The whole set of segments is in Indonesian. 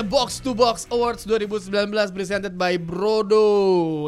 Saatnya Box to Box Awards 2019 presented by Brodo.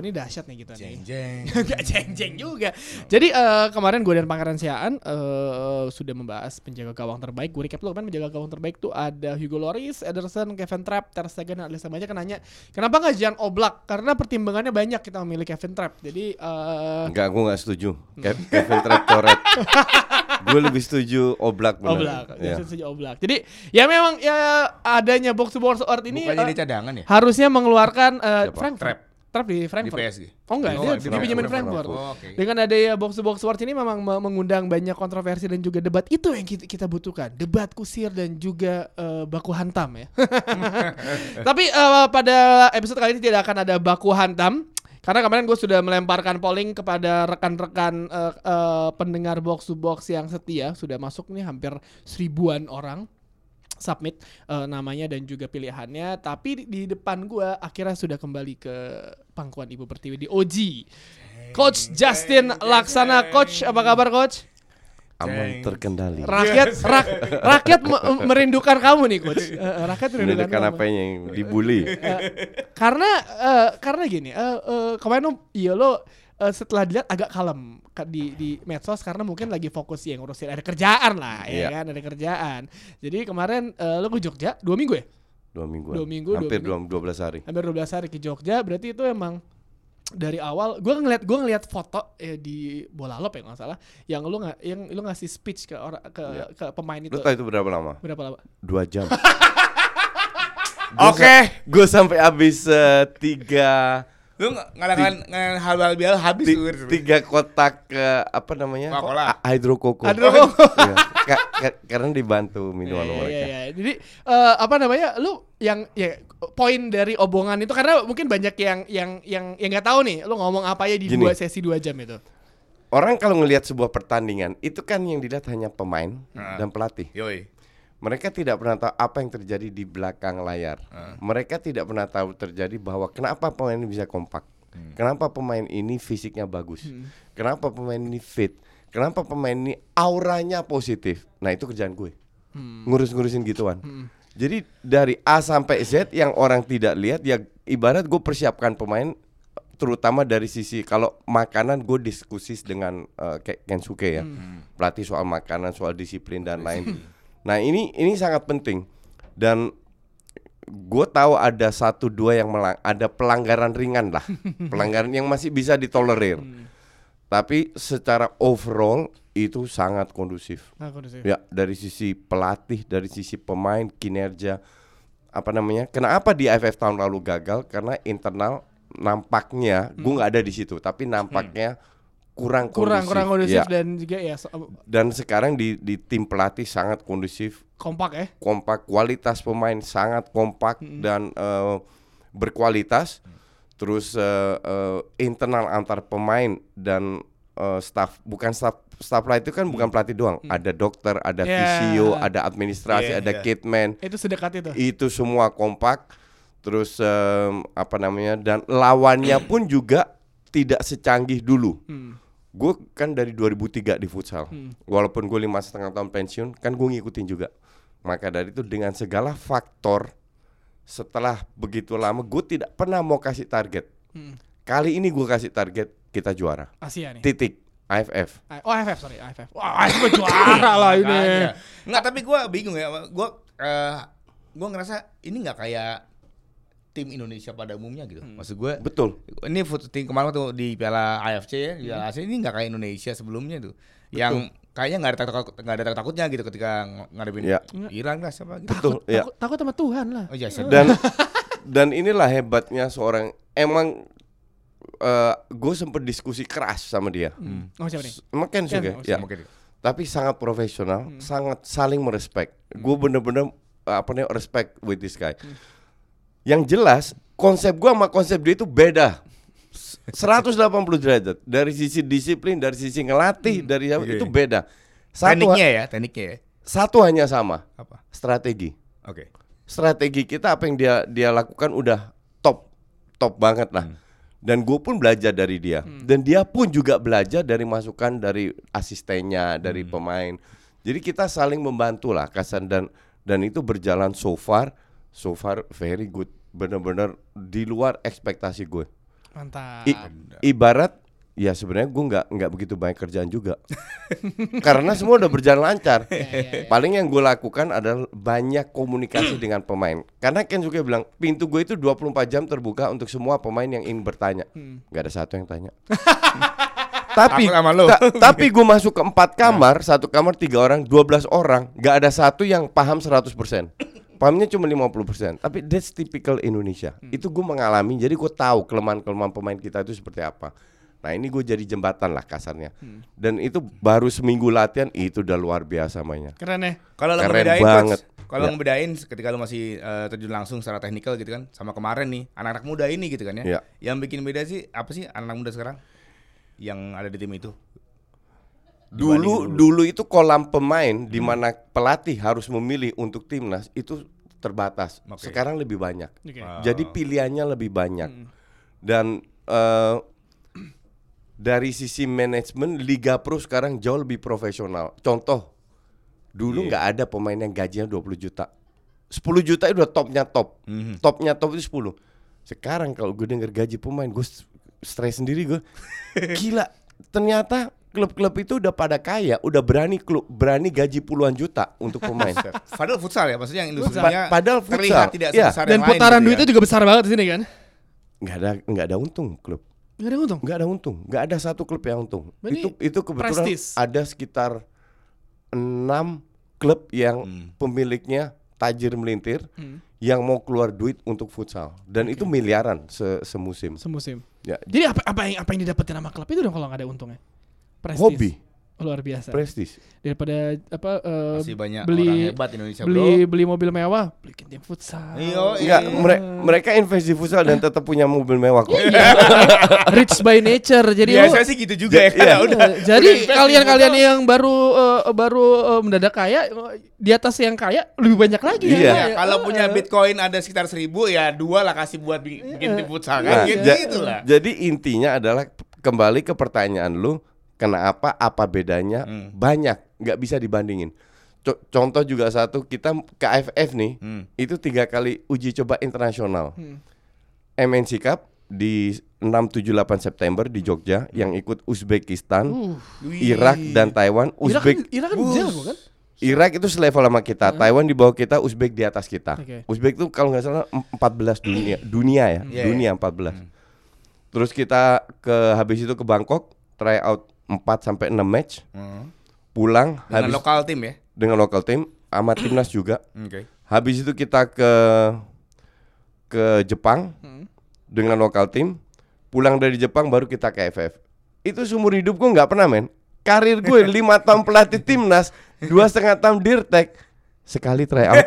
Ini dahsyat nih kita nih. Jeng. Gak jeng-jeng juga. Jadi eh, kemarin gue dan Pangeran Siaan eh, sudah membahas penjaga gawang terbaik. Gue recap dulu kan penjaga gawang terbaik tuh ada Hugo Lloris, Ederson, Kevin Trapp, Ter Stegen, dan Alisson banyak kan nanya kenapa nggak Jan Oblak? Karena pertimbangannya banyak kita memilih Kevin Trapp. Jadi eh, Enggak, gue gak setuju. Kev- Kevin Trapp coret. gue lebih setuju Oblak benar. Oblak, Ya. Setuju Oblak. Jadi ya memang ya adanya box to box award ini Bukannya dia cadangan ya? harusnya mengeluarkan eh, Siapa? Frankfurt. Trap. Trap di Di Frankfurt. PSG. Oh enggak, Oh, dia, di dia pinjamin Frankfurt. Frankfurt. Oh, oke. Dengan ada ya box to box awards ini memang me- mengundang banyak kontroversi dan juga debat itu yang kita, kita butuhkan. Debat kusir dan juga eh, baku hantam ya. Tapi eh, pada episode kali ini tidak akan ada baku hantam. Karena kemarin gue sudah melemparkan polling kepada rekan-rekan eh, eh, pendengar box to box yang setia sudah masuk nih hampir seribuan orang submit eh, namanya dan juga pilihannya. Tapi di, di depan gua akhirnya sudah kembali ke pangkuan Ibu Pertiwi di OG Coach Justin Laksana. Coach apa kabar Coach? Aman terkendali. rakyat rak- rakyat me- merindukan kamu nih Coach. Eh, eh, rakyat merindukan kamu. apa yang dibully. Eh, karena eh, karena gini eh, eh, kemarin lo iya lo setelah dilihat agak kalem. ka- di di medsos karena mungkin lagi fokus ya ngurusin ada kerjaan lah ya Iya. kan ada kerjaan jadi kemarin eh, lo ke Jogja dua minggu ya Dua minggu. Dua minggu, dua Hampir minggu. dua, 12 hari. hampir 12 hari ke Jogja berarti itu emang dari awal gue ngeliat gue ngeliat foto eh, di bola lop ya nggak salah yang lu nggak yang lu ngasih speech ke orang ke Iya. ke pemain itu Lu tahu itu berapa lama? berapa lama Dua jam. Oke. Gue sampai habis eh, tiga Lu ng- ngalangan ngalangan hal-hal biar habis ti- lu. tiga kotak eh, apa namanya? Coca-Cola. A- Hydrokoko. Hydrokoko. Iya. Ka- ka- karena dibantu minuman Iya, mereka. iya, iya. Jadi eh, apa namanya? Lu yang ya poin dari obongan itu karena mungkin banyak yang yang yang yang nggak tahu nih, lu ngomong apa ya di Gini. dua sesi dua jam itu. Orang kalau ngelihat sebuah pertandingan, itu kan yang dilihat hanya pemain Ah. dan pelatih. Yoi. Mereka tidak pernah tahu apa yang terjadi di belakang layar. Ah. Mereka tidak pernah tahu terjadi bahwa kenapa pemain ini bisa kompak. Hmm. Kenapa pemain ini fisiknya bagus. Kenapa pemain ini fit. Kenapa pemain ini auranya positif. Nah, itu kerjaan gue. Hmm. Ngurus-ngurusin gituan. Jadi dari A sampai Z yang orang tidak lihat ya ibarat gue persiapkan pemain terutama dari sisi kalau makanan gue diskusi dengan kayak Kensuke ya. Pelatih soal makanan, soal disiplin dan lain. Nah, ini ini sangat penting. Dan gue tahu ada satu dua yang melang- ada pelanggaran ringan lah, pelanggaran yang masih bisa ditolerir. Tapi secara overall itu sangat kondusif. Nah, kondusif. Ya, dari sisi pelatih, dari sisi pemain, kinerja apa namanya? Kenapa di AFF tahun lalu gagal? Karena internal nampaknya gue nggak ada di situ, tapi nampaknya kurang kurang kondusif. kurang kondusif Ya. dan juga ya so- Dan sekarang di di tim pelatih sangat kondusif, kompak ya. kompak, kualitas pemain sangat kompak dan eh, berkualitas. Terus eh, eh, internal antar pemain dan eh, staff, bukan staff staff pelatih itu kan bukan pelatih doang, ada dokter, ada Ya. visio, ada administrasi, Iya, ada iya. kitman. Itu sedekat itu. Itu semua kompak. Terus em, apa namanya? Dan lawannya pun juga tidak secanggih dulu. Hmm. Gue kan dari 2003 di futsal. Walaupun gue lima setengah tahun pensiun, kan gue ngikutin juga. Maka dari itu dengan segala faktor, setelah begitu lama gue tidak pernah mau kasih target. Hmm. Kali ini gue kasih target kita juara. Asia nih. Titik. AFF. Oh AFF sorry AFF. Wah AFF juara lah ini. Nggak, tapi gua bingung ya. Gua eh gua ngerasa ini nggak kayak tim Indonesia pada umumnya gitu. Maksud gue Betul. ini foto tim kemarin tuh di Piala AFC ya, di Piala AFC ini nggak kayak Indonesia sebelumnya tuh. Yang kayaknya nggak ada takut nggak ada takutnya gitu ketika ng- ngadepin Ya. Iran lah siapa gitu. Betul. Ya. Takut, takut sama Tuhan lah. Oh iya, saya- Dan dan inilah hebatnya seorang emang gue sempet diskusi keras sama dia. Oh siapa nih? Juga, oh, ya. Mungkin. Tapi sangat profesional, sangat saling merespek. Gue bener-bener uh, apa nih respect with this guy. Yang jelas konsep gua sama konsep dia itu beda. 180 derajat dari sisi disiplin, dari sisi ngelatih, dari Oke. itu beda. Satu Tekniknya ya, tekniknya ya. satu hanya sama, Apa? strategi. Oke. Strategi kita apa yang dia dia lakukan udah top top banget lah. Dan gue pun belajar dari dia. Dan dia pun juga belajar dari masukan dari asistennya, dari pemain. Jadi kita saling membantu lah, Kasan dan dan itu berjalan so far, so far very good. Bener-bener di luar ekspektasi gue. Mantap. I- ibarat ya sebenarnya gue nggak nggak begitu banyak kerjaan juga. Karena semua udah berjalan lancar. Paling yang gue lakukan adalah banyak komunikasi dengan pemain. Karena Ken juga bilang pintu gue itu 24 jam terbuka untuk semua pemain yang ingin bertanya. Nggak ada satu yang tanya. Tapi ta- tapi gue masuk ke empat kamar satu kamar tiga orang 12 orang. Nggak ada satu yang paham 100% pahamnya cuma 50% tapi that's typical Indonesia itu gue mengalami jadi gue tahu kelemahan-kelemahan pemain kita itu seperti apa nah ini gue jadi jembatan lah kasarnya dan itu baru seminggu latihan itu udah luar biasa mainnya Keren ya. Kalau lo Keren ngebedain banget. kalau Ya. ngebedain ketika lo masih eh, terjun langsung secara teknikal gitu kan sama kemarin nih anak-anak muda ini gitu kan ya. Ya. Yang bikin beda sih apa sih anak-anak muda sekarang yang ada di tim itu? Dulu dulu. itu kolam pemain di mana pelatih harus memilih untuk timnas itu terbatas. Oke. sekarang lebih banyak. Oke. Ah. jadi pilihannya lebih banyak. Dan eh, dari sisi manajemen Liga Pro sekarang jauh lebih profesional. Contoh dulu Iya. nggak ada pemain yang gajinya 20 juta. 10 juta itu udah topnya top. Mhm. topnya top itu 10 sekarang kalau gue denger gaji pemain gue st- stres sendiri gue. Gila ternyata klub-klub itu udah pada kaya udah berani klub berani gaji puluhan juta untuk pemain Padahal futsal ya, maksudnya yang Pa- industrinya padahal futsal, terlihat tidak sebesar Dan yang lain putaran gitu duitnya ya. juga besar banget di sini kan. nggak ada nggak ada untung klub Gak ada untung. nggak ada untung nggak ada satu klub yang untung Berarti itu itu kebetulan prestis. ada sekitar enam klub yang Hmm. pemiliknya tajir melintir Hmm. yang mau keluar duit untuk futsal dan itu miliaran se semusim Semusim. ya Jadi apa apa yang apa yang didapetin sama klub itu dong kalau nggak ada untungnya? Prestis. hobi Luar biasa. prestis Daripada apa eh, Masih banyak beli orang hebat Indonesia, beli Bro. beli mobil mewah, beliin tim futsal. Iya, Enggak, iya. mere- mereka invest di futsal dan tetap punya mobil mewah kok. Rich by nature. Jadi Biasa lu- sih gitu juga ya. Iya. Udah. Eh, jadi kalian-kalian yang baru eh, baru eh, mendadak kaya di atas yang kaya lebih banyak lagi Iya. Ya, kalau Eh, punya Bitcoin ada sekitar seribu ya dua lah kasih buat bi- bikin tim futsal Nah, kan gitu, ja- gitu lah. Jadi intinya adalah kembali ke pertanyaan lu, kenapa apa bedanya? Hmm. Banyak, nggak bisa dibandingin. Co- contoh juga satu, kita KFF nih, Hmm. itu tiga kali uji coba internasional. Hmm. MNC Cup di 6-7-8 September di Jogja, yang ikut Uzbekistan, Uh. Irak dan Taiwan. Irak kan, Uzbek Irak kan Bus. jago kan? Irak itu selevel sama kita, Taiwan di bawah kita, Uzbek di atas kita. Oke. Uzbek itu kalau nggak salah em- 14 dunia, dunia ya, Iya, dunia 14. Terus kita ke habis itu ke Bangkok, try out 4 sampai 6 match, Hmm. pulang Dengan habis lokal tim ya. dengan lokal tim sama timnas juga. Oke. Habis itu kita ke ke Jepang Hmm. dengan lokal tim, pulang dari Jepang baru kita ke FF. Itu seumur hidup gue nggak pernah men. Karir gue lima tahun pelatih timnas, dua setengah tahun dirtek, sekali try out.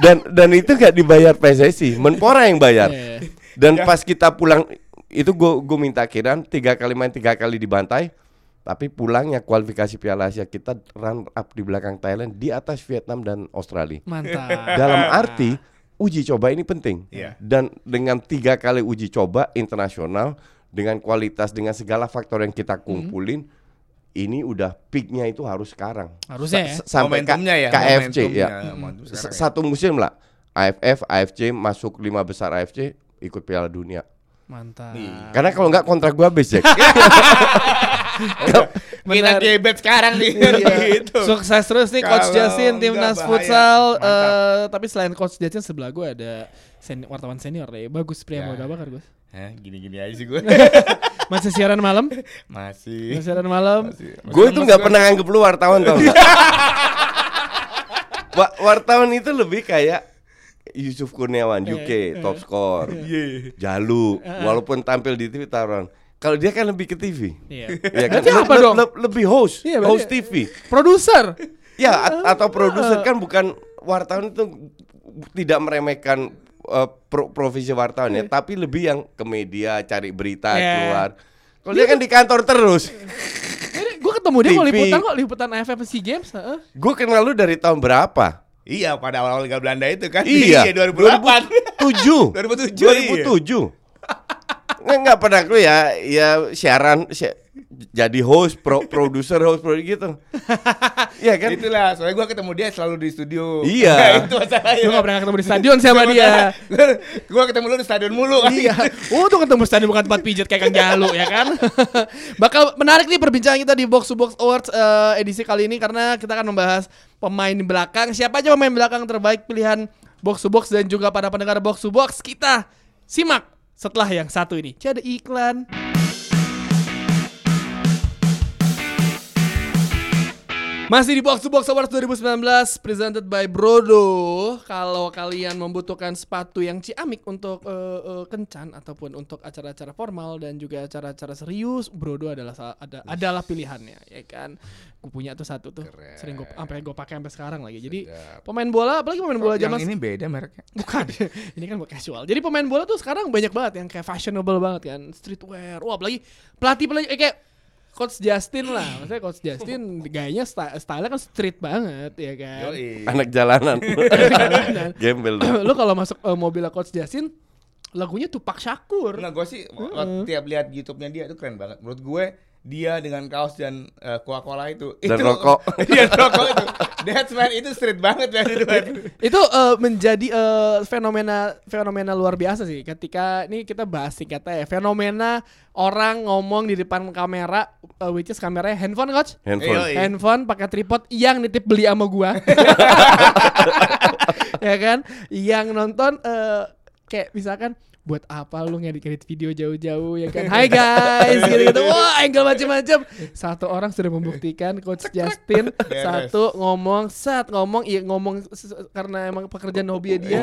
dan dan itu nggak dibayar PSSI, Menpora yang bayar. Iya. Dan pas kita pulang itu gue gue minta kiran tiga kali main tiga kali dibantai, tapi pulangnya kualifikasi Piala Asia kita run up di belakang Thailand di atas Vietnam dan Australia. Mantap. Dalam arti uji coba ini penting. Iya. Dan dengan tiga kali uji coba internasional dengan kualitas dengan segala faktor yang kita kumpulin, ini udah peaknya itu harus sekarang. Harusnya ya. S- sampai K- Momentumnya ya, KFC ya. momentumnya, momentum S- sekarang ya. Satu musim lah. AFF, AFC masuk lima besar AFC ikut Piala Dunia. Mantap. Iya. Karena kalau nggak kontrak gua habis Jack. Kita gebet sekarang nih gitu. Sukses terus nih Coach Jasin timnas enggak bahaya. futsal. Eh, tapi selain Coach Jasin sebelah gue ada seni- wartawan senior deh. Bagus Pria Ya. Bakar Gus. Hah, gini-gini aja sih gue. Masih siaran malam? Masih. Masih siaran malam. Gue itu nggak pernah nganggep lu wartawan tau nggak? Wartawan itu lebih kayak Yusuf Kurniawan UK top score, Iya. Jalu, walaupun tampil di TV taruhan. Kalau dia kan lebih ke TV. Iya. Ya kan? Berarti apa Le- dong? le- lebih host, Iya, berarti- host TV. Produser. Ya, atau produser kan bukan wartawan itu tidak meremehkan eh, pro- profesi wartawan ya, tapi lebih yang ke media cari berita Iya. keluar. Kalau dia kan di kantor terus. Gue ketemu dia TV. liputan kok liputan AFF SEA Games. heeh. Gue kenal lu dari tahun berapa? Iya, pada awal-awal Liga Belanda itu kan. Iya, 2008. 2007. 2007, 2007. Nggak, nggak pernah lu ya, ya siaran si- jadi host, pro, produser, host, pro gitu. Iya kan? Itulah, soalnya gua ketemu dia selalu di studio. Iya. itu masalahnya. Lu gak pernah ketemu di stadion sama dia. gua ketemu lu di stadion mulu kan. Iya. Oh, tuh ketemu stadion bukan tempat pijat kayak Kang Jalu ya kan. Bakal menarik nih perbincangan kita di Box to Box Awards eh, edisi kali ini karena kita akan membahas pemain di belakang. Siapa aja pemain belakang terbaik pilihan Box to Box dan juga para pendengar Box to Box kita simak setelah yang satu ini. Jadi iklan. Masih di Box to Box Awards 2019 presented by Brodo. Kalau kalian membutuhkan sepatu yang ciamik untuk eh, eh, kencan ataupun untuk acara-acara formal dan juga acara-acara serius, Brodo adalah ada adalah pilihannya, ya kan. Gue punya tuh satu tuh. Sering gue sampai gue pakai sampai sekarang lagi. Jadi pemain bola, apalagi pemain bola zaman ini beda mereknya. Bukan, ini kan buat casual. Jadi pemain bola tuh sekarang banyak banget yang kayak fashionable banget kan, streetwear. Wah, apalagi pelatih pelatih eh, kayak Coach Justin lah, maksudnya Coach Justin gayanya sty- style-nya kan street banget ya kan. Yoi. Anak jalanan. Jalanan. Gembel. Lu kalau masuk eh, mobilnya Coach Justin, lagunya Tupac Shakur. Nah, gue sih waktu tiap lihat YouTube-nya dia itu keren banget. Menurut gue dia dengan kaos dan eh, Coca-Cola itu Dan itu, rokok. Iya, rokok itu. That's man itu street banget man itu. man. itu eh, menjadi eh, fenomena fenomena luar biasa sih ketika ini kita bahas singkatnya ya fenomena orang ngomong di depan kamera eh, which is kameranya handphone coach Handphone. Yoi. handphone pakai tripod yang nitip beli sama gua ya kan yang nonton eh, kayak misalkan buat apa lu ngedit-ngedit video jauh-jauh ya kan? Hai guys! Gitu-gitu. Wah angle macam-macam satu orang sudah membuktikan coach Justin satu ngomong saat ngomong iya ngomong karena emang pekerjaan hobi dia.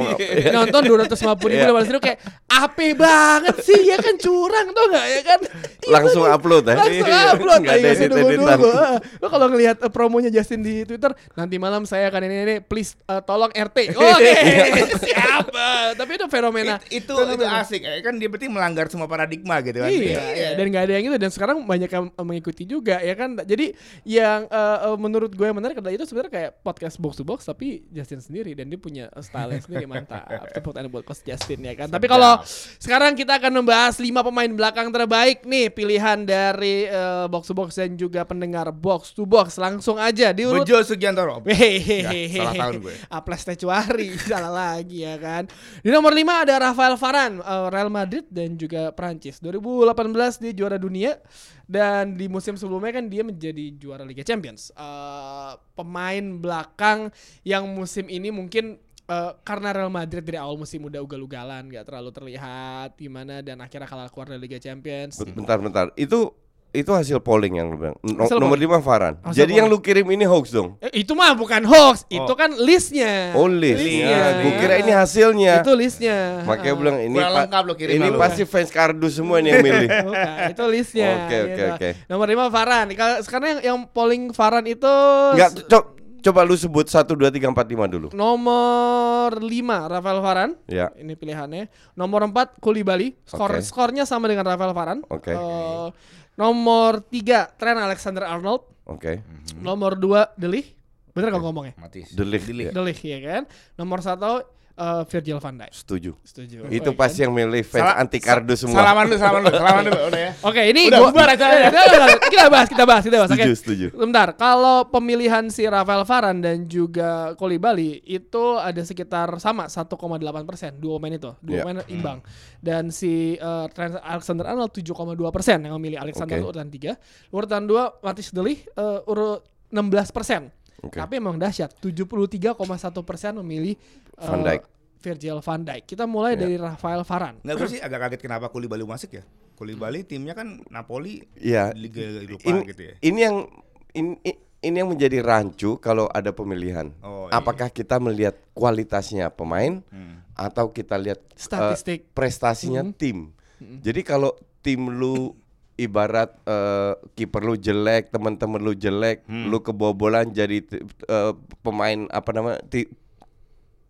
Nonton 250 ribu Iya. ribu kayak ape banget sih ya kan? Curang tuh nggak? Ya kan? Langsung upload ya. langsung Iya. upload. Ayo sih nunggu-nunggu Ah, lo kalau ngelihat eh, promonya Justin di Twitter nanti malam saya akan ini ini please eh, tolong RT oke. Siapa? Tapi itu fenomena It- itu. Asik eh, kan dia berarti melanggar semua paradigma gitu kan. Iya, iya, dan nggak ada yang itu dan sekarang banyak yang mengikuti juga ya kan. Jadi yang eh, menurut gue yang menarik adalah itu sebenarnya kayak podcast box to box tapi Justin sendiri dan dia punya style yang sendiri mantap. Tepuk tangan buat Coach Justin ya kan. Tapi kalau sekarang kita akan membahas lima pemain belakang terbaik nih pilihan dari eh, box to box dan juga pendengar box to box langsung aja diurut Bejo Sugiantoro. Hehehe. Ya, salah tahun gue. Aples Tecuari salah lagi ya kan. Di nomor 5 ada Rafael Varane eh, Real Madrid dan juga Prancis. 2018 dia juara dunia dan di musim sebelumnya kan dia menjadi juara Liga Champions. Eh, pemain belakang yang musim ini mungkin eh, karena Real Madrid dari awal musim udah ugal-ugalan, nggak terlalu terlihat gimana dan akhirnya kalah keluar dari Liga Champions. Bentar, bentar. Itu itu hasil polling yang lu bilang. No- Hasil nomor polling. 5 Farhan. Hasil Jadi yang polling. lu kirim ini hoax dong. Eh, itu mah bukan hoax, itu kan listnya. Oh listnya. Gue kira ini hasilnya. Itu listnya. Makanya Ah. bilang ini pa- lengkap lu kirim ini lu. pasti fans kardus semua nih yang milih. Bukan, itu listnya. Oke, oke, gitu. oke. Nomor 5 Varan. Kalau sekarang yang, yang polling Varan itu Enggak, co- coba lu sebut 1 2 3 4 5 dulu. nomor 5 Rafael Varan. Ya. Ini pilihannya. Nomor 4 Koulibaly. Skor Oke. skornya sama dengan Rafael Varan. Oke. Eh, nomor 3 Trent Alexander Arnold. Oke. Nomor 2 Delich. Bener gak ngomongnya? Matis. Delik. Delik. Ya, Delich ya kan. Nomor 1 eh, Virgil van Dijk. setuju. Setuju. Itu Oh, ya pasti yang milih fans anti kardus semua. Salaman dulu, salaman dulu, salaman dulu udah ya. Oke, ini Udah gua- bubar acaranya. Udah, udah, kita bahas, kita bahas, kita bahas. Setuju, setuju. Sebentar, kalau pemilihan si Rafael Varane dan juga Koulibaly itu ada sekitar sama 1,8 persen dua pemain itu, dua Iya. pemain imbang. Dan si Trent Alexander Arnold 7,2 persen yang memilih Alexander itu urutan 3 Urutan 2 Matis Delik eh, urut 16 persen. Oke. Tapi emang dahsyat, 73,1 persen memilih eh, Van Dijk. Virgil van Dijk. Kita mulai Iya. dari Rafael Varane. Nggak gue sih agak kaget kenapa Koulibaly masuk ya. Koulibaly timnya kan Napoli Iya. di Liga Eropa gitu ya. ini yang ini, ini yang menjadi rancu kalau ada pemilihan. Oh, iya. Apakah kita melihat kualitasnya pemain Hmm. atau kita lihat eh, Statistik. prestasinya Hmm. tim. Jadi kalau tim lu ibarat eh, kiper lu jelek, teman-teman lu jelek, Hmm. lu kebobolan jadi eh, pemain apa namanya ti-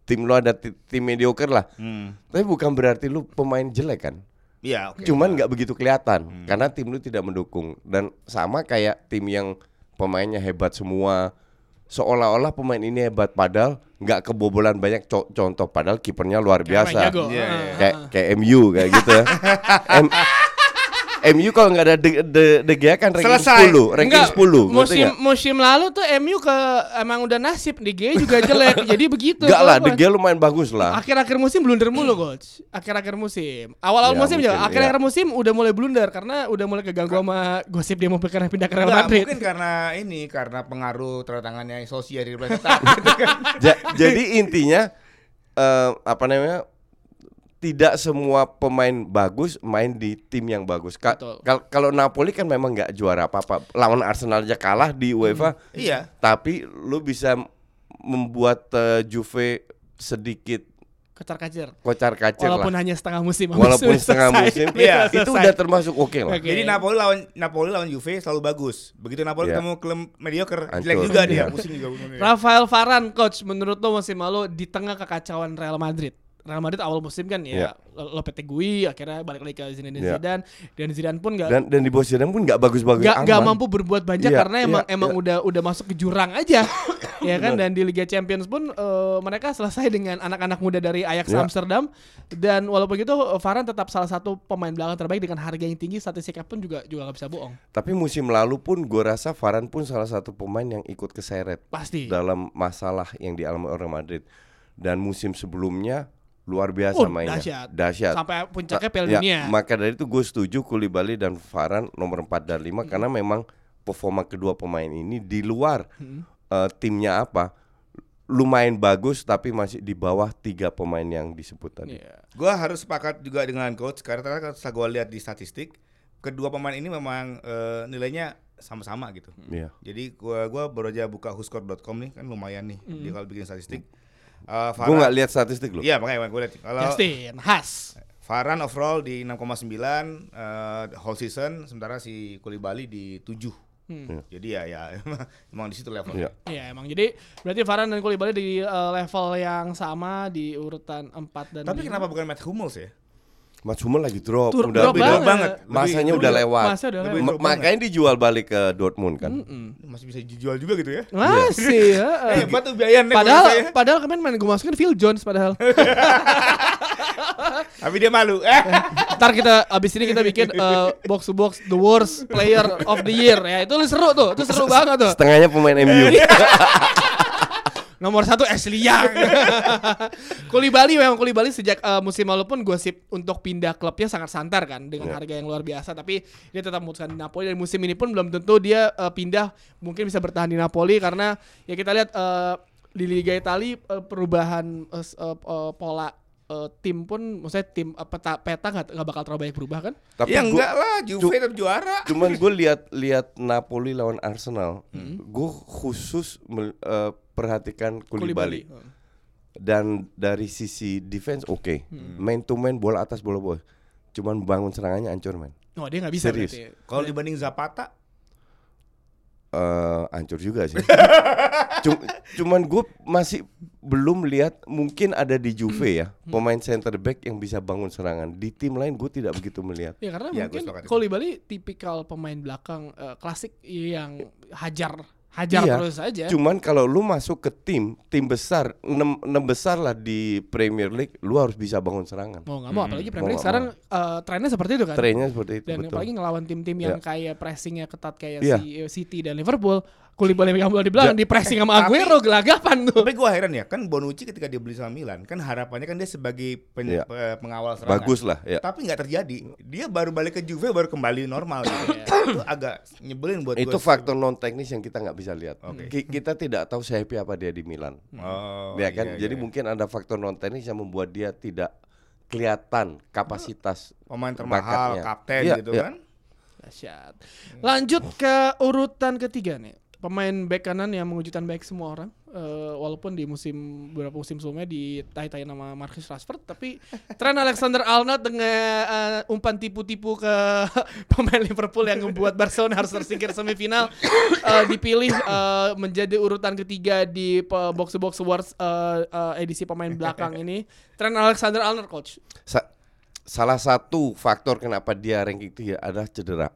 tim lu ada ti- tim mediocre lah. Hmm. Tapi bukan berarti lu pemain jelek kan. Iya, oke. Cuman nggak begitu kelihatan karena tim lu tidak mendukung dan sama kayak tim yang pemainnya hebat semua. Seolah-olah pemain ini hebat padahal nggak kebobolan banyak Co- contoh padahal kipernya luar Kayak biasa. main jago. Iya, iya. kayak kayak MU kayak gitu ya. M- MU kalau nggak ada De, De, De Gea kan ranking Selesai. 10, ranking Enggak, 10. ngerti musim musim lalu tuh MU ke emang udah nasib di G juga jelek. jadi begitu. Enggak lah, De Gea lumayan bagus lah. Akhir-akhir musim blunder mulu coach. Akhir-akhir musim. Awal-awal Ya, musim juga. mungkin, Akhir-akhir ya. musim udah mulai blunder karena udah mulai keganggu sama gosip dia mau pindah pindah ke Real Madrid. mungkin karena ini karena pengaruh tanda tangannya sosial di jadi intinya eh, apa namanya? Tidak semua pemain bagus main di tim yang bagus. Ka- Kalau Napoli kan memang nggak juara apa-apa. Lawan Arsenal aja kalah di UEFA. Iya. Tapi lu bisa membuat eh, Juve sedikit Kecar-kacir. kocar-kacir Walaupun lah. hanya setengah musim. Walaupun setengah selesai. musim, Sudah Iya, itu selesai. udah termasuk oke lah. Oke. Jadi Napoli lawan Napoli lawan Juve selalu bagus. Begitu Napoli Iya. ketemu klub mediocre, Hancur. jelek juga dia, Iya. pusing juga. Rafael Varane coach menurut lo musim lalu di tengah kekacauan Real Madrid. Real Madrid awal musim kan ya Iya. Lopetegui akhirnya balik lagi ke Zinedine Iya. Zidane dan Zidane pun nggak Dan dan di bawah Zidane pun nggak bagus-bagus nggak nggak amat. mampu berbuat banyak Iya, karena emang iya, emang iya. udah udah masuk ke jurang aja ya kan dan di Liga Champions pun eh, mereka selesai dengan anak-anak muda dari Ajax Iya. Amsterdam dan walaupun gitu Varane tetap salah satu pemain belakang terbaik dengan harga yang tinggi statistiknya pun juga juga nggak bisa bohong Tapi musim lalu pun gue rasa Varane pun salah satu pemain yang ikut keseret pasti dalam masalah yang dialami orang Madrid. Dan musim sebelumnya luar biasa Oh, mainnya. dahsyat. Dahsyat. sampai puncaknya Piala Ya, Dunia Maka dari itu gue setuju Koulibaly dan Varane nomor 4 dan 5 karena memang performa kedua pemain ini di luar eh, timnya apa lumayan bagus tapi masih di bawah tiga pemain yang disebut tadi. Iya. Gua harus sepakat juga dengan coach karena karena setelah gua lihat di statistik, kedua pemain ini memang eh, nilainya sama-sama gitu. Iya. Jadi gua gua baru aja buka whoscore.com nih kan lumayan nih dia kalau bikin statistik. Eh Gue nggak lihat statistik loh. Iya makanya gue lihat kalau Justin Has Varane overall di 6,9 eh, whole season sementara si Koulibaly di 7. Hmm. Jadi ya ya emang di situ levelnya. Iya. Iya emang jadi berarti Varane dan Koulibaly di eh, level yang sama di urutan 4 dan Tapi lima. kenapa bukan Matt Hummels ya? Mas Hummel lagi drop, Tur- udah drop banget. banget. masanya Lebih- udah lewat. Masa udah lewat. Ma- makanya dijual balik ke Dortmund kan. Mm-mm. Masih bisa dijual juga gitu ya? Masih ya. Eh, hebat tuh biayanya Padahal padahal kemarin main gue masukin Phil Jones padahal. Tapi dia malu. Eh. Ntar kita abis ini kita bikin eh, box to box the worst player of the year ya itu seru tuh, itu seru banget tuh. Setengahnya pemain MU. Nomor satu Ashley Young. Koulibaly memang Koulibaly sejak eh, musim lalu pun gosip untuk pindah klubnya sangat santar kan dengan Ya. harga yang luar biasa tapi dia tetap memutuskan di Napoli dan musim ini pun belum tentu dia eh, pindah mungkin bisa bertahan di Napoli karena ya kita lihat eh, di Liga Italia eh, perubahan eh, eh, pola eh, tim pun maksudnya tim eh, peta peta nggak nggak bakal terlalu banyak berubah kan? Tapi ya gua- enggak lah, Juve tetap juara. Cuman gue lihat lihat Napoli lawan Arsenal, Hmm. gue khusus mel- perhatikan Koulibaly. Koulibaly. Dan dari sisi defense oke, Hmm. main to main bola atas bola bawah. Cuman bangun serangannya hancur men. Oh dia nggak bisa Serius. berarti. Kalau dibanding Zapata, eh hancur juga sih. Cum- cuman gue masih belum lihat mungkin ada di Juve ya Hmm. pemain center back yang bisa bangun serangan. Di tim lain gue tidak begitu melihat. Ya karena Iya, mungkin. Koulibaly tipikal pemain belakang eh, klasik yang hajar hajar Iya, terus aja. Cuman kalau lu masuk ke tim tim besar enam, enam besar lah di Premier League, lu harus bisa bangun serangan. Mau nggak mau Hmm, apalagi mau Premier League nggak sekarang eh, trennya seperti itu kan. Trennya seperti itu dan betul. apalagi ngelawan tim-tim yang Ya. kayak pressingnya ketat kayak Iya. si City dan Liverpool, Koulibaly megang bola di belakang Ja- di pressing sama Tapi- Aguero gelagapan tuh. tapi gua heran ya, kan Bonucci ketika dia beli sama Milan, kan harapannya kan dia sebagai pen- Iya. pe- pengawal serangan. Bagus lah ya. Tapi nggak terjadi. Dia baru balik ke Juve baru kembali normal gitu. itu agak nyebelin buat Itu gua. faktor non teknis yang kita nggak bisa lihat. Ki- Kita tidak tahu sehappy apa dia di Milan. Oh, ya kan? iya, Jadi iya. mungkin ada faktor non teknis yang membuat dia tidak kelihatan kapasitas pemain termahal, bakatnya. kapten Iya, gitu iya. kan. Dahsyat. Lanjut ke urutan ketiga nih. Pemain back kanan yang mengejutkan baik semua orang. Eh, walaupun di musim beberapa musim sebelumnya di tai nama Marcus Rashford, tapi Trent Alexander-Arnold dengan eh, umpan tipu-tipu ke pemain Liverpool yang membuat Barcelona harus tersingkir semifinal eh, dipilih eh, menjadi urutan ketiga di box to box awards eh, eh, edisi pemain belakang ini. Trent Alexander-Arnold coach. Sa- salah satu faktor kenapa dia ranking tiga adalah cedera.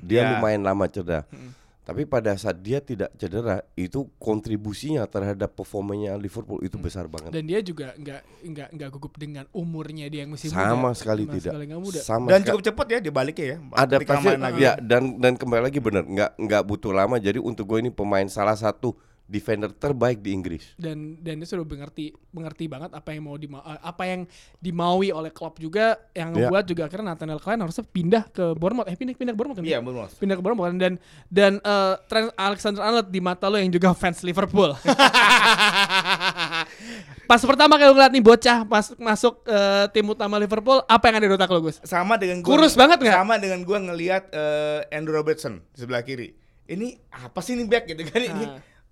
Dia Ya. lumayan lama cedera. Tapi pada saat dia tidak cedera, itu kontribusinya terhadap performanya Liverpool itu besar banget. Dan dia juga nggak nggak nggak gugup dengan umurnya dia yang masih muda. Sama sekali Sama tidak. sekali nggak muda. Sama Dan sekali- cukup cepat ya dia balik ya. ada ketika pasti main lagi. ya dan dan kembali lagi benar nggak nggak butuh lama jadi untuk gue ini pemain salah satu defender terbaik di Inggris dan dan dia sudah mengerti mengerti banget apa yang mau dima, eh, apa yang dimaui oleh Klopp juga yang Ya. membuat juga akhirnya Nathaniel Klein harusnya pindah ke Bournemouth eh pindah pindah ke Bournemouth kan? Iya, benar. pindah ke Bournemouth kan? dan dan eh, Trent Alexander-Arnold di mata lo yang juga fans Liverpool pas pertama kali lo ngeliat nih bocah pas masuk eh, tim utama Liverpool apa yang ada di otak lo Gus Sama dengan gua Kurus banget nggak? Sama dengan gua ngelihat eh, Andrew Robertson di sebelah kiri. Ini apa sih ini back gitu kan ini?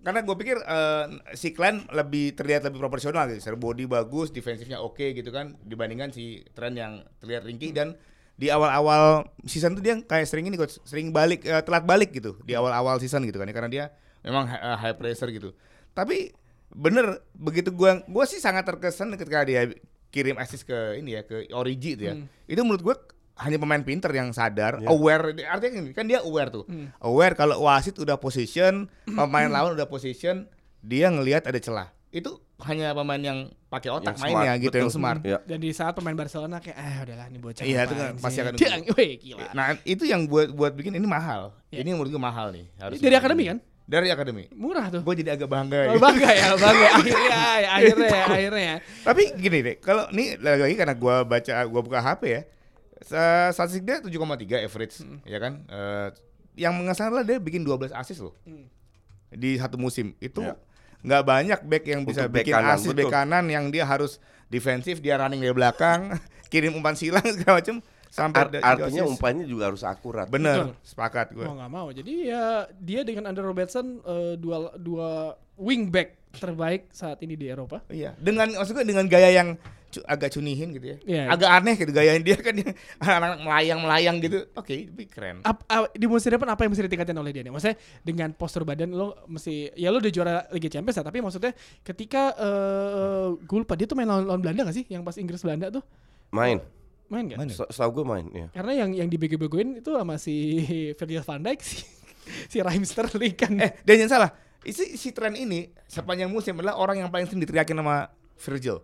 Karena gue pikir eh, si Klein lebih terlihat lebih proporsional gitu. Secara body bagus, defensifnya oke gitu kan dibandingkan si Trent yang terlihat ringkih dan di awal-awal season tuh dia kayak sering ini coach, sering balik eh, telat balik gitu di awal-awal season gitu kan ya, karena dia memang eh, high pressure gitu. Tapi bener begitu gua gua sih sangat terkesan ketika dia kirim assist ke ini ya ke Origi itu ya. Hmm. Itu menurut gua hanya pemain pinter yang sadar, Ya. aware. Artinya gini, kan dia aware tuh. Hmm. Aware kalau wasit udah position, pemain lawan udah position, dia ngelihat ada celah. Itu hanya pemain yang pakai otak Yang mainnya smart, gitu, yang betul. smart. Ya. dan di saat pemain Barcelona kayak ah udahlah ini bocah Iya, itu kan pasti sih?" akan Dia- wih, gila Nah, itu yang buat buat bikin ini mahal. Ya. Ini menurut gua mahal nih. Harus dari akademi kan Dari akademi. murah tuh Gue jadi agak bangga. Oh, ya. bangga ya bangga akhirnya ya, akhirnya ya, akhirnya ya. Tapi gini deh, kalau ini lagi-lagi karena gua baca gua buka HP ya. Sa- Statistik dia 7,3 average, ya kan? Eh, yang mengesankan adalah dia bikin 12 assist loh. Hmm. Di satu musim. Itu Ya. nggak banyak back yang bisa Untuk back bikin kanan, assist betul. back kanan yang dia harus defensif, dia running dari belakang, kirim umpan silang segala macam sampai Ar- artinya assist. umpannya juga harus akurat Bener, Betul. sepakat gue. Mau nggak mau. Jadi ya dia dengan Andrew Robertson eh, dua dua wingback terbaik saat ini di Eropa. Iya, dengan maksud gue dengan gaya yang agak cunihin gitu ya. Iya. Agak aneh gitu gaya dia kan yang anak-anak melayang-melayang gitu. Oke, tapi keren. Ap- ap- di musim depan apa yang mesti ditingkatin oleh dia nih? Maksudnya dengan postur badan lo mesti ya lo udah juara Liga Champions ya, tapi maksudnya ketika eh gue lupa dia tuh main lawan, lawan Belanda gak sih? Yang pas Inggris Belanda tuh main main gak? Main. Se- setahu gue main ya Karena yang yang dibego-begoin itu sama si Virgil van Dijk si si Raheem Sterling kan. Eh, dan jangan salah. Si, si tren ini sepanjang musim adalah orang yang paling sering diteriakin sama Virgil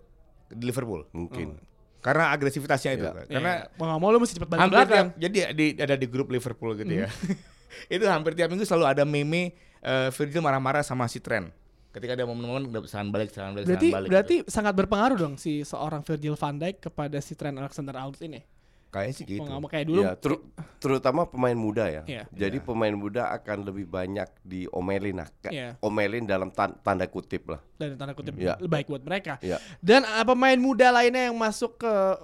di Liverpool. mungkin Karena agresivitasnya itu. Iya. Karena Ya, mau nggak mau lo mesti cepat balik belakang. tiap, jadi di, ada di grup Liverpool gitu ya. itu hampir tiap minggu selalu ada meme eh, Virgil marah-marah sama si Trent. Ketika ada momen-momen udah serangan balik, serangan balik, Berarti serangan balik. berarti sangat berpengaruh dong si seorang Virgil van Dijk kepada si Trent Alexander-Arnold ini. Kayaknya sih gitu. Mau kayak dulu. ya teru- terutama pemain muda ya Iya. jadi pemain muda akan lebih banyak diomelin nah Ka- Iya. omelin dalam tan- tanda kutip lah dan tanda kutip Ya. baik buat mereka. ya Dan uh, pemain muda lainnya yang masuk ke uh,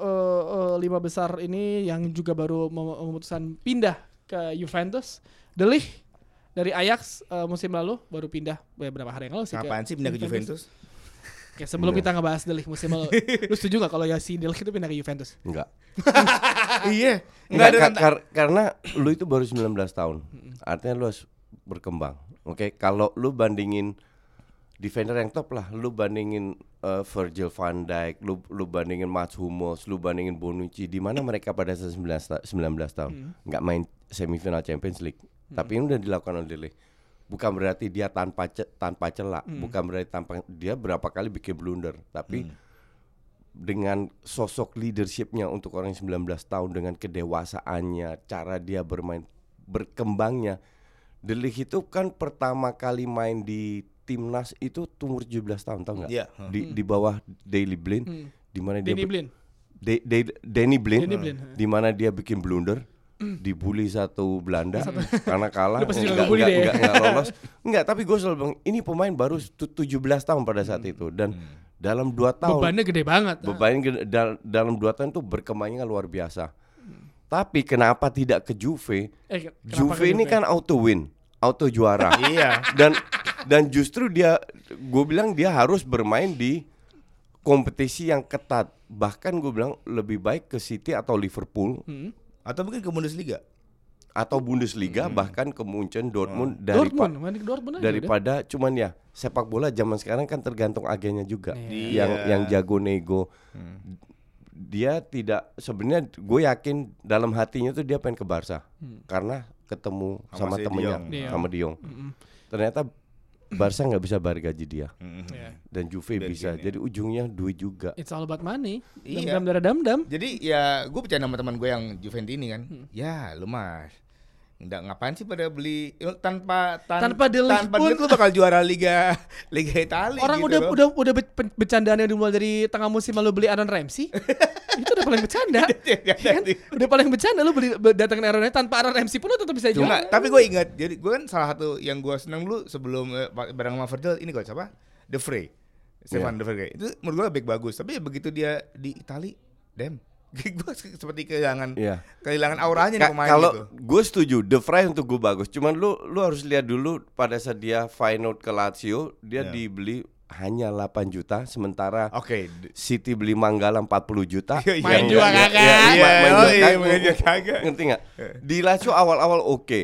uh, lima besar ini yang juga baru mem- memutuskan pindah ke Juventus, De Ligt dari Ajax uh, musim lalu baru pindah beberapa hari yang lalu sih. ke Ngapain sih pindah ke Juventus? Oke, sebelum Iya. kita ngebahas De Ligt musim lalu, lu setuju nggak kalau ya si De Ligt itu pindah ke Juventus? enggak iya. Enggak Enggak, ada kar- karena lu itu baru 19 tahun. Artinya lu harus berkembang. Oke, kalau lu bandingin defender yang top lah, lu bandingin uh, Virgil van Dijk, lu lu bandingin Mats Hummels, lu bandingin Bonucci, di mana mereka pada saat 19, ta- 19 tahun nggak main semifinal Champions League. Tapi ini udah dilakukan oleh Lille. Bukan berarti dia tanpa ce- tanpa celak, bukan berarti tanpa dia berapa kali bikin blunder, tapi dengan sosok leadershipnya untuk orang yang 19 tahun dengan kedewasaannya, cara dia bermain, berkembangnya. De Ligt itu kan pertama kali main di timnas itu umur 17 tahun, tahu nggak? Iya. Di di bawah Daily Blind, Hmm. di mana dia Danny ber- Blind. De- De- Danny Blind, Danny Blind, di mana dia bikin blunder, dibully satu Belanda karena kalah, Lu pasti juga nggak ngebully nggak- deh. nggak- nggak lolos. Enggak, tapi gue selalu bilang ini pemain baru tu- 17 tahun pada saat itu dan dalam dua tahun Bebannya gede banget. bebannya gede- dal- dalam dua tahun itu berkembangnya luar biasa. Tapi kenapa tidak ke Juve? Eh, kenapa Juve ke ini kan auto win, auto juara. Iya. dan dan justru dia gue bilang dia harus bermain di kompetisi yang ketat. Bahkan gue bilang lebih baik ke City atau Liverpool Hmm. Atau mungkin ke Bundesliga. atau Bundesliga bahkan ke Munchen Dortmund Dortmund, daripada main di Dortmund aja udah. daripada cuman ya sepak bola zaman sekarang kan tergantung agennya juga Iya. yang yang jago nego dia tidak sebenarnya gue yakin dalam hatinya tuh dia pengen ke Barca karena ketemu Sama sama, si temennya. Diong. sama Diong Mm-mm. ternyata Barca nggak bisa bayar gaji dia Mm. Iya. dan Juve Belgian bisa ya. jadi ujungnya duit juga It's all about money. Iya. Dam dam dam dam. Jadi ya gue percaya sama teman gue yang Juventini kan. Hmm. Ya lu mas. Nggak ngapain sih pada beli eh, tanpa tan- Tanpa delik tanpa pun. delik lu bakal juara liga Liga Italia Orang gitu udah loh. udah udah be- pe- bercandaan yang dimulai dari tengah musim lalu beli Aaron Ramsey. itu paling bercanda. Ya kan? Udah paling bercanda lu beli be- datangin Aaron tanpa Aaron Ramsey pun lu tetap bisa juara. tapi gue ingat jadi gue kan salah satu yang gue senang dulu sebelum eh, bareng sama Virgil ini gue siapa? The Frey. Stefan De Vrij. Itu menurut gue back bagus, tapi begitu dia di Itali, dem. gue seperti kehilangan Iya. kehilangan auranya nih Ka- pemain kalau gitu. gue setuju The Vrij untuk gue bagus cuman lu lu harus lihat dulu pada saat dia Feyenoord ke Lazio dia Ya. dibeli hanya 8 juta sementara Oke, d- City beli Manggala 40 juta. Iya, iya. Main juga ya- kagak. ya, Iya, ma- main juga iya, kagak. main juga kagak. Ngerti nggak? Di Lazio awal-awal oke.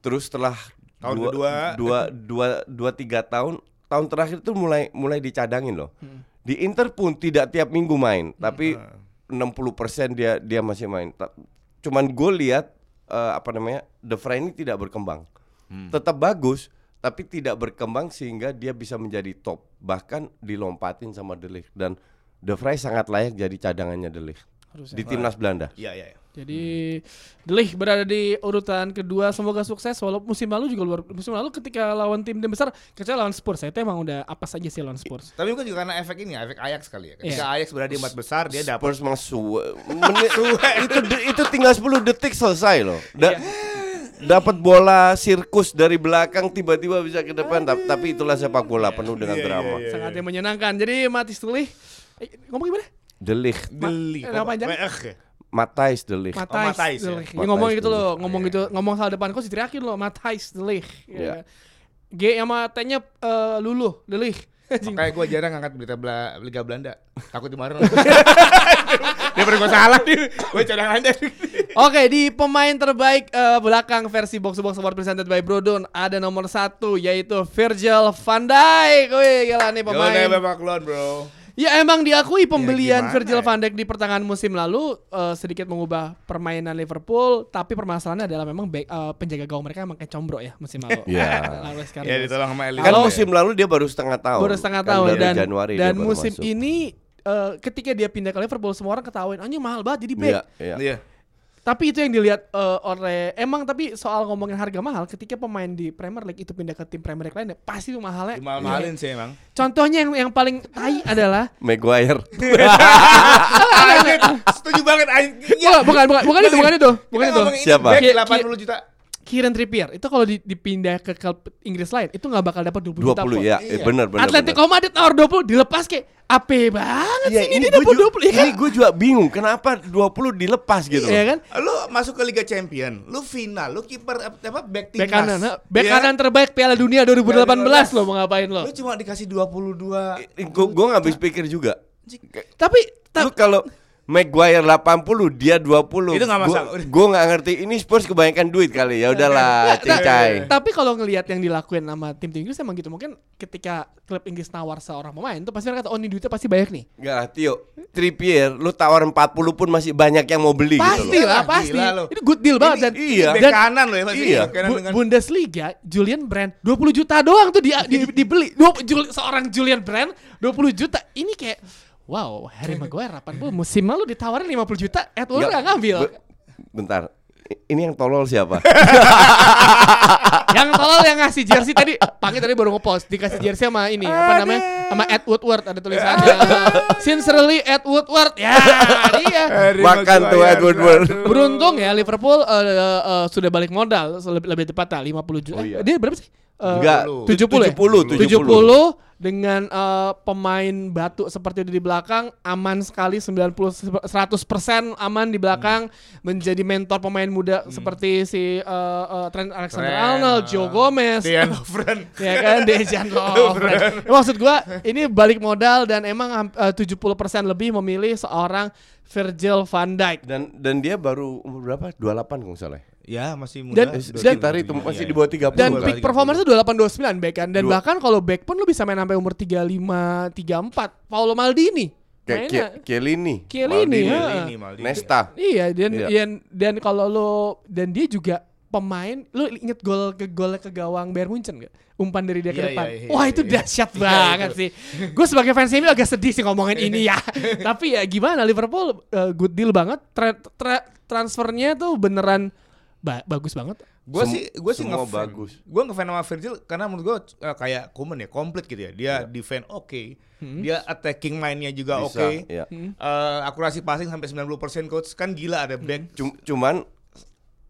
Terus setelah Tahun dua, kedua. dua, dua, dua, tiga tahun, tahun terakhir tuh mulai mulai dicadangin loh. Di Inter pun tidak tiap minggu main, tapi 60% dia dia masih main. Cuman gue lihat eh, apa namanya, The Vrij ini tidak berkembang. Tetap bagus, tapi tidak berkembang sehingga dia bisa menjadi top. Bahkan dilompatin sama De Ligt dan De Vrij sangat layak jadi cadangannya De Ligt Harusnya. di timnas Belanda. Iya, iya. iya. Jadi Delik berada di urutan kedua semoga sukses walaupun musim lalu juga luar musim lalu ketika lawan tim tim besar kecuali lawan Spurs saya itu emang udah apa saja sih lawan Spurs. Tapi mungkin juga karena efek ini, ya, efek Ajax kali ya. Ketika Iya. Ajax berada di empat besar, dia dapat Spurs masuk itu itu tinggal 10 detik selesai loh. Da- Dapat bola sirkus dari belakang tiba-tiba bisa ke depan tapi, tapi itulah sepak bola penuh dengan Iya, drama. iya, Sangat yang menyenangkan. Jadi Matis Delik eh, ngomong gimana? Delik, Deli. eh, nama panjang? Eh, Matthijs Delik. Matais, Matthijs ya? Delik. Ya, Matthijs ngomong gitu Delik. loh, ngomong gitu, ngomong salah depan kok diteriakin loh, Matais Delik. Iya. Ya. G sama T-nya eh, Lulu Delik. Makanya gue jarang angkat berita Bela- Liga Belanda. Takut dimarahin. dia pernah gue salah dia. Gue cadangan aja. Oke di pemain terbaik eh, belakang versi box to box award presented by Brodon ada nomor satu yaitu Virgil van Dijk. Wih gila nih Pemain. Klon bro. Ya emang diakui pembelian gimana Virgil ya? van Dijk di pertengahan musim lalu eh, sedikit mengubah permainan Liverpool, tapi permasalahannya adalah memang back, eh, penjaga gawang mereka emang kayak combro ya musim lalu. Iya. Ya ditolong sama. Kan Kalau- musim lalu dia baru setengah tahun. baru setengah Kan tahun dan Januari dan musim masuk. ini eh, ketika dia pindah ke Liverpool semua orang ketawain anjing mahal banget jadi back. Iya, iya. Iya. Tapi itu yang dilihat eh, oleh emang tapi soal ngomongin harga mahal ketika pemain di Premier League itu pindah ke tim Premier League lainnya pasti itu mahalnya. Mahal-mahalin sih emang. Contohnya yang yang paling tai adalah Maguire. Setuju banget anjing. bukan bukan bukan itu bukan itu bukan itu. Siapa? back Ki- 80 juta. Kieran Trippier itu kalau di- dipindah ke klub Inggris lain itu nggak bakal dapat 20, juta 20 pun. ya, eh, benar benar. Atletico Madrid nawar 20 dilepas kayak ape banget Iya, sih ini, ini dapat 20 ya kan? Ini gue juga bingung kenapa 20 dilepas gitu loh. Iya kan? Lu masuk ke Liga Champion, lu final, lu kiper apa back timnas. Back kanan, back Iya? kanan terbaik Piala Dunia 2018 lo mau ngapain lo? Lu cuma dikasih 22. Gue gue nggak habis pikir juga. Tapi ta- Lu kalau Maguire 80 dia 20 Itu nggak masalah. Gue nggak ngerti ini Spurs kebanyakan duit kali ya udahlah cincai. Tapi kalau ngelihat yang dilakuin sama tim-tim Inggris emang gitu mungkin ketika klub Inggris nawar seorang pemain tuh pasti mereka kata oh ini duitnya pasti banyak nih. Enggak lah Tio Trippier lu tawar 40 pun masih banyak yang mau beli gitu Pasti loh. lah, Gila pasti. lo. Itu good deal banget dan iya. Dan kanan lo ya Iya. Bu- dengan Bundesliga Julian Brand 20 juta doang tuh di, di- dibeli. Dua- Jul- seorang Julian Brand 20 juta. Ini kayak wow, Harry Maguire 80 musim lalu ditawarin 50 juta, Edward Nggak, nggak ngambil. be- Bentar Ini yang tolol siapa? yang tolol yang ngasih jersey tadi, Pangi tadi baru ngepost dikasih jersey sama ini apa namanya? sama Ed Woodward ada tulisannya. Sincerely Ed Woodward. Ya, dia. Harry Makan tuh Maguire, Edward Wood. aduh. Beruntung ya Liverpool eh, eh, sudah balik modal lebih, lebih tepatnya 50 juta. Oh iya. Dia berapa sih? Eh, Enggak 70 ya? 70 70 dengan eh, pemain batu seperti itu di belakang aman sekali 90 100% aman di belakang menjadi mentor pemain muda seperti si eh, eh, Trent Alexander Trent, Arnold, Joe. Gomez, Dejan Lovren. ya kan Dejan Lovren. Maksud gua ini balik modal dan emang eh, 70% lebih memilih seorang Virgil van Dijk. Dan dan dia baru umur berapa? 28 kalau salah. Ya, masih muda. Dan- dan- sekitar itu masih iya. di bawah 30 Dan peak kali performance itu 28 29 back kan dan Dua- bahkan kalau back pun lu bisa main sampai umur 35 34. Paulo Maldini. Kayak mainnya. Kie- Chiellini, Chiellini, Maldini, ya. Maldini. Nesta. Iya dan Iya. dan, dan kalau lu dan dia juga pemain lu inget gol ke gol ke gawang Bayern Munchen gak? Umpan dari dia ke Iya, depan. iya, iya, Wah, itu iya. dahsyat Iya, banget sih. Gue sebagai fans MU agak sedih sih ngomongin ini ya. Tapi ya gimana Liverpool uh, good deal banget. Tra- tra- transfernya tuh beneran ba- bagus banget. Gue sih gue sih ngefan. bagus. Gue ngefan sama Virgil karena menurut gue kayak Kuman ya, komplit gitu ya. Dia defend oke, dia attacking mainnya juga oke. ya. Eh, akurasi passing sampai 90% coach kan gila ada back. Cum- cuman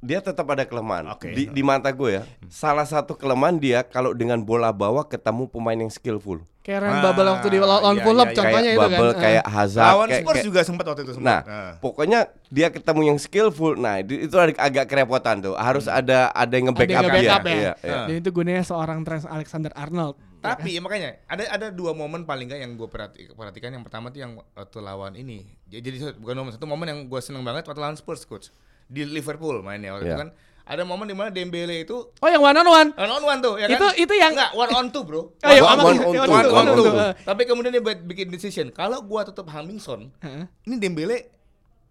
dia tetap ada kelemahan. Oke. Di, di mata gue ya, salah satu kelemahan dia kalau dengan bola bawah ketemu pemain yang skillful. Kayak Ryan Ah, Babel waktu di lawan iya, Fulham iya, iya. contohnya kayak itu kan. Babel, Ah. kayak Hazard, Lawan kayak- Spurs kayak- juga sempat waktu itu Nah, sempat. pokoknya dia ketemu yang skillful. Nah, itu, itu agak, kerepotan tuh. Harus ada ada yang Hmm. Ada yang nge-backup dia. nge-backup ya. Iya, iya. Ah. Dan itu gunanya seorang Trent Alexander Arnold. Tapi ya makanya ada ada dua momen paling nggak yang gue perhatikan. Yang pertama tuh yang waktu lawan ini. Jadi bukan momen satu momen yang gue seneng banget waktu lawan Spurs coach di Liverpool mainnya waktu Iya. itu kan. Ada momen di mana Dembele itu Oh yang one on one. one on one tuh ya kan? Itu- itu yang- Enggak, one on two bro. Oh, iya, One sama- on iya, two, one one one on on two. Tapi kemudian dia buat bikin decision. Kalau gua tutup Hamilton, Heeh. ini Dembele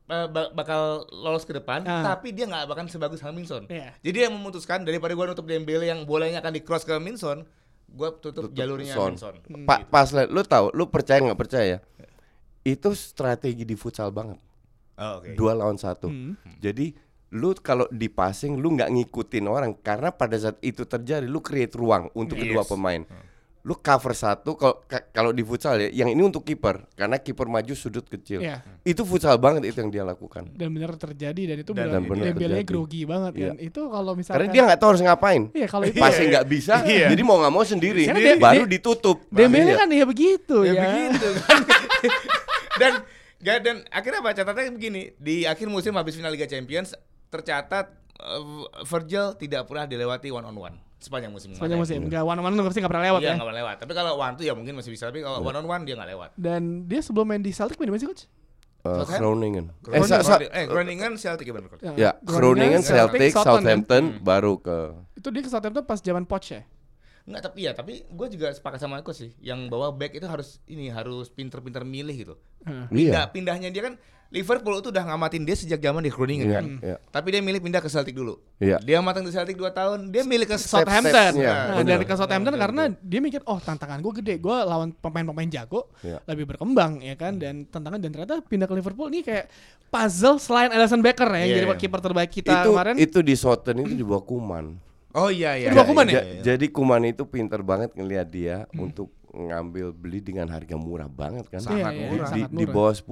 uh, ba- bakal lolos ke depan, Ah. tapi dia nggak bakal sebagus Hamilton. Iya. Jadi dia memutuskan daripada gua nutup Dembele yang bolanya akan di cross ke Hamilton, gua tutup, Tutup jalurnya Son. Hamilton. Pa- pas liat, lu tahu, lu percaya nggak percaya? Itu strategi di futsal banget. Oh, oke. Dua lawan satu. Hmm. Jadi lu kalau di passing lu nggak ngikutin orang karena pada saat itu terjadi lu create ruang untuk kedua Yes. pemain. Lu cover satu kalau ka- kalau di futsal ya, yang ini untuk kiper karena kiper maju sudut kecil. Iya. Itu futsal banget itu yang dia lakukan. Dan benar terjadi dan itu Dan- benar terjadi. grogi banget kan. Itu kalau misalkan Karena dia nggak tahu harus ngapain. Iya kalau itu Passing nggak bisa, Iya. jadi mau nggak mau sendiri, dia- baru dia- ditutup. Dembele Iya. kan ya begitu Ya ya. begitu kan. dan gak dan akhirnya apa catatannya begini di akhir musim habis final Liga Champions tercatat uh, Virgil tidak pernah dilewati one on one sepanjang musim Sepanjang musim enggak one on one tuh pasti nggak pernah lewat Iya ya. nggak pernah lewat. Tapi kalau one two ya mungkin masih bisa. Tapi kalau one on one dia nggak lewat. Dan dia sebelum main di Celtic main di mana sih coach? Uh? Groningen. Eh, Groningen, sa- sa- eh Groningen Celtic ya benar. Coach? ya, Groningen, Celtic, Southampton, Hmm. baru ke Itu dia ke Southampton pas zaman Poch ya. Enggak tapi ya tapi gue juga sepakat sama aku sih yang bahwa back itu harus ini harus pinter-pinter milih gitu. Heeh. Pindah Iya. pindahnya dia kan Liverpool itu udah ngamatin dia sejak zaman di Groningen Iya, kan. iya. Tapi dia milih pindah ke Celtic dulu. Iya. Dia matang di Celtic 2 tahun, dia milih ke Southampton. step-stepnya. Nah, dari ke Southampton Bener, karena dia mikir oh tantangan gue gede, gue lawan pemain-pemain jago, Iya. lebih berkembang ya kan dan tantangan dan ternyata pindah ke Liverpool ini kayak puzzle selain Alisson Becker ya yang Iya, jadi iya. kiper terbaik kita itu kemarin. itu di Southampton itu di bawah Kuman. Oh iya iya. Itu Kuman iya, ya? iya, iya. Jadi Kuman itu pinter banget ngelihat dia untuk ngambil beli dengan harga murah banget kan. Sangat Iya, iya, murah. Di, sangat di murah. bawah 10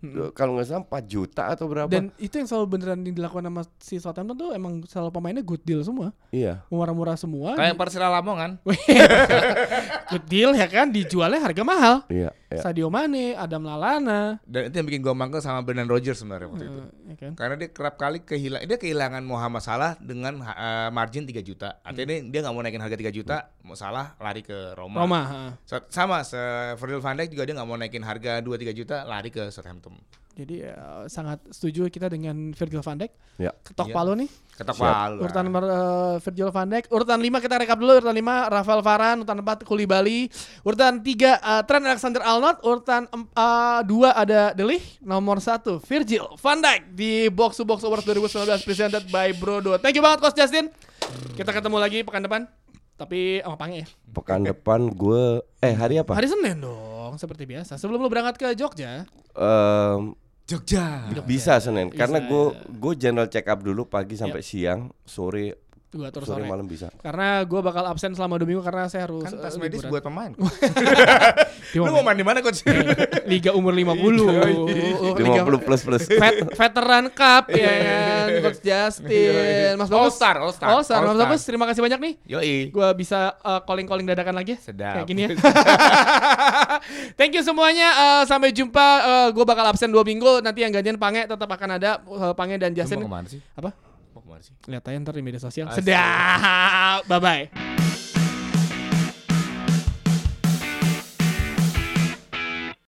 eh, kalau nggak salah 4 juta atau berapa? Dan itu yang selalu beneran dilakukan sama si Southampton tuh emang selalu pemainnya good deal semua. iya. Murah-murah semua. Kayak Persela Lamongan. good deal ya kan dijualnya harga mahal. Iya, iya. Sadio Mane, Adam Lallana, Dan itu yang bikin gue mangkel sama Brendan Rodgers sebenarnya waktu itu. eh, ya kan. Karena dia kerap kali kehilangan dia kehilangan Muhammad Salah dengan uh, margin 3 juta. Artinya dia- dia nggak mau naikin harga 3 juta, mau Salah lari ke Roma. Roma, ha. Sama se Virgil van Dijk juga dia nggak mau naikin harga 2 3 juta, lari ke Southampton. Jadi ya, sangat setuju kita dengan Virgil van Dijk. Ya. Ketok Iya. palu nih. Ketok Siap. palu. Urutan nomor eh, Virgil van Dijk. Urutan 5 kita rekap dulu. Urutan 5 Rafael Varane, urutan 4 Koulibaly, urutan 3 eh, Trent Alexander Arnold, urutan 2 ada De Ligt, nomor 1 Virgil van Dijk di Box to Box Awards 2019 presented by Brodo. Thank you banget Coach Justin. Kita ketemu lagi pekan depan. Tapi sama Pange ya. Pekan depan gue eh hari apa? Hari Senin dong, seperti biasa. Sebelum lu berangkat ke Jogja. Em, Jogja. bisa Senin Bisa, karena gue ya. gue general check up dulu pagi sampai siang, sore Gue atur Sore sore. malam bisa. Karena gue bakal absen selama dua minggu karena saya harus Kan eh, tas medis liburan. buat pemain. Di Lu mau main di mana coach? Liga umur 50. Liga 50 plus plus. Vet- veteran Cup ya kan Coach Justin Mas All Bagus Star, All Star, All Star Mas All Star. Bagus terima kasih banyak nih Yoi. Gua bisa uh, calling-calling dadakan lagi ya. Sedap. Kayak gini ya Thank you semuanya uh, Sampai jumpa uh, Gue bakal absen dua minggu Nanti yang gantian Pange tetap akan ada uh, Pange dan Lu Justin mau ke mana sih? Apa? Sih? Lihat aja ntar di media sosial. Sedap Bye-bye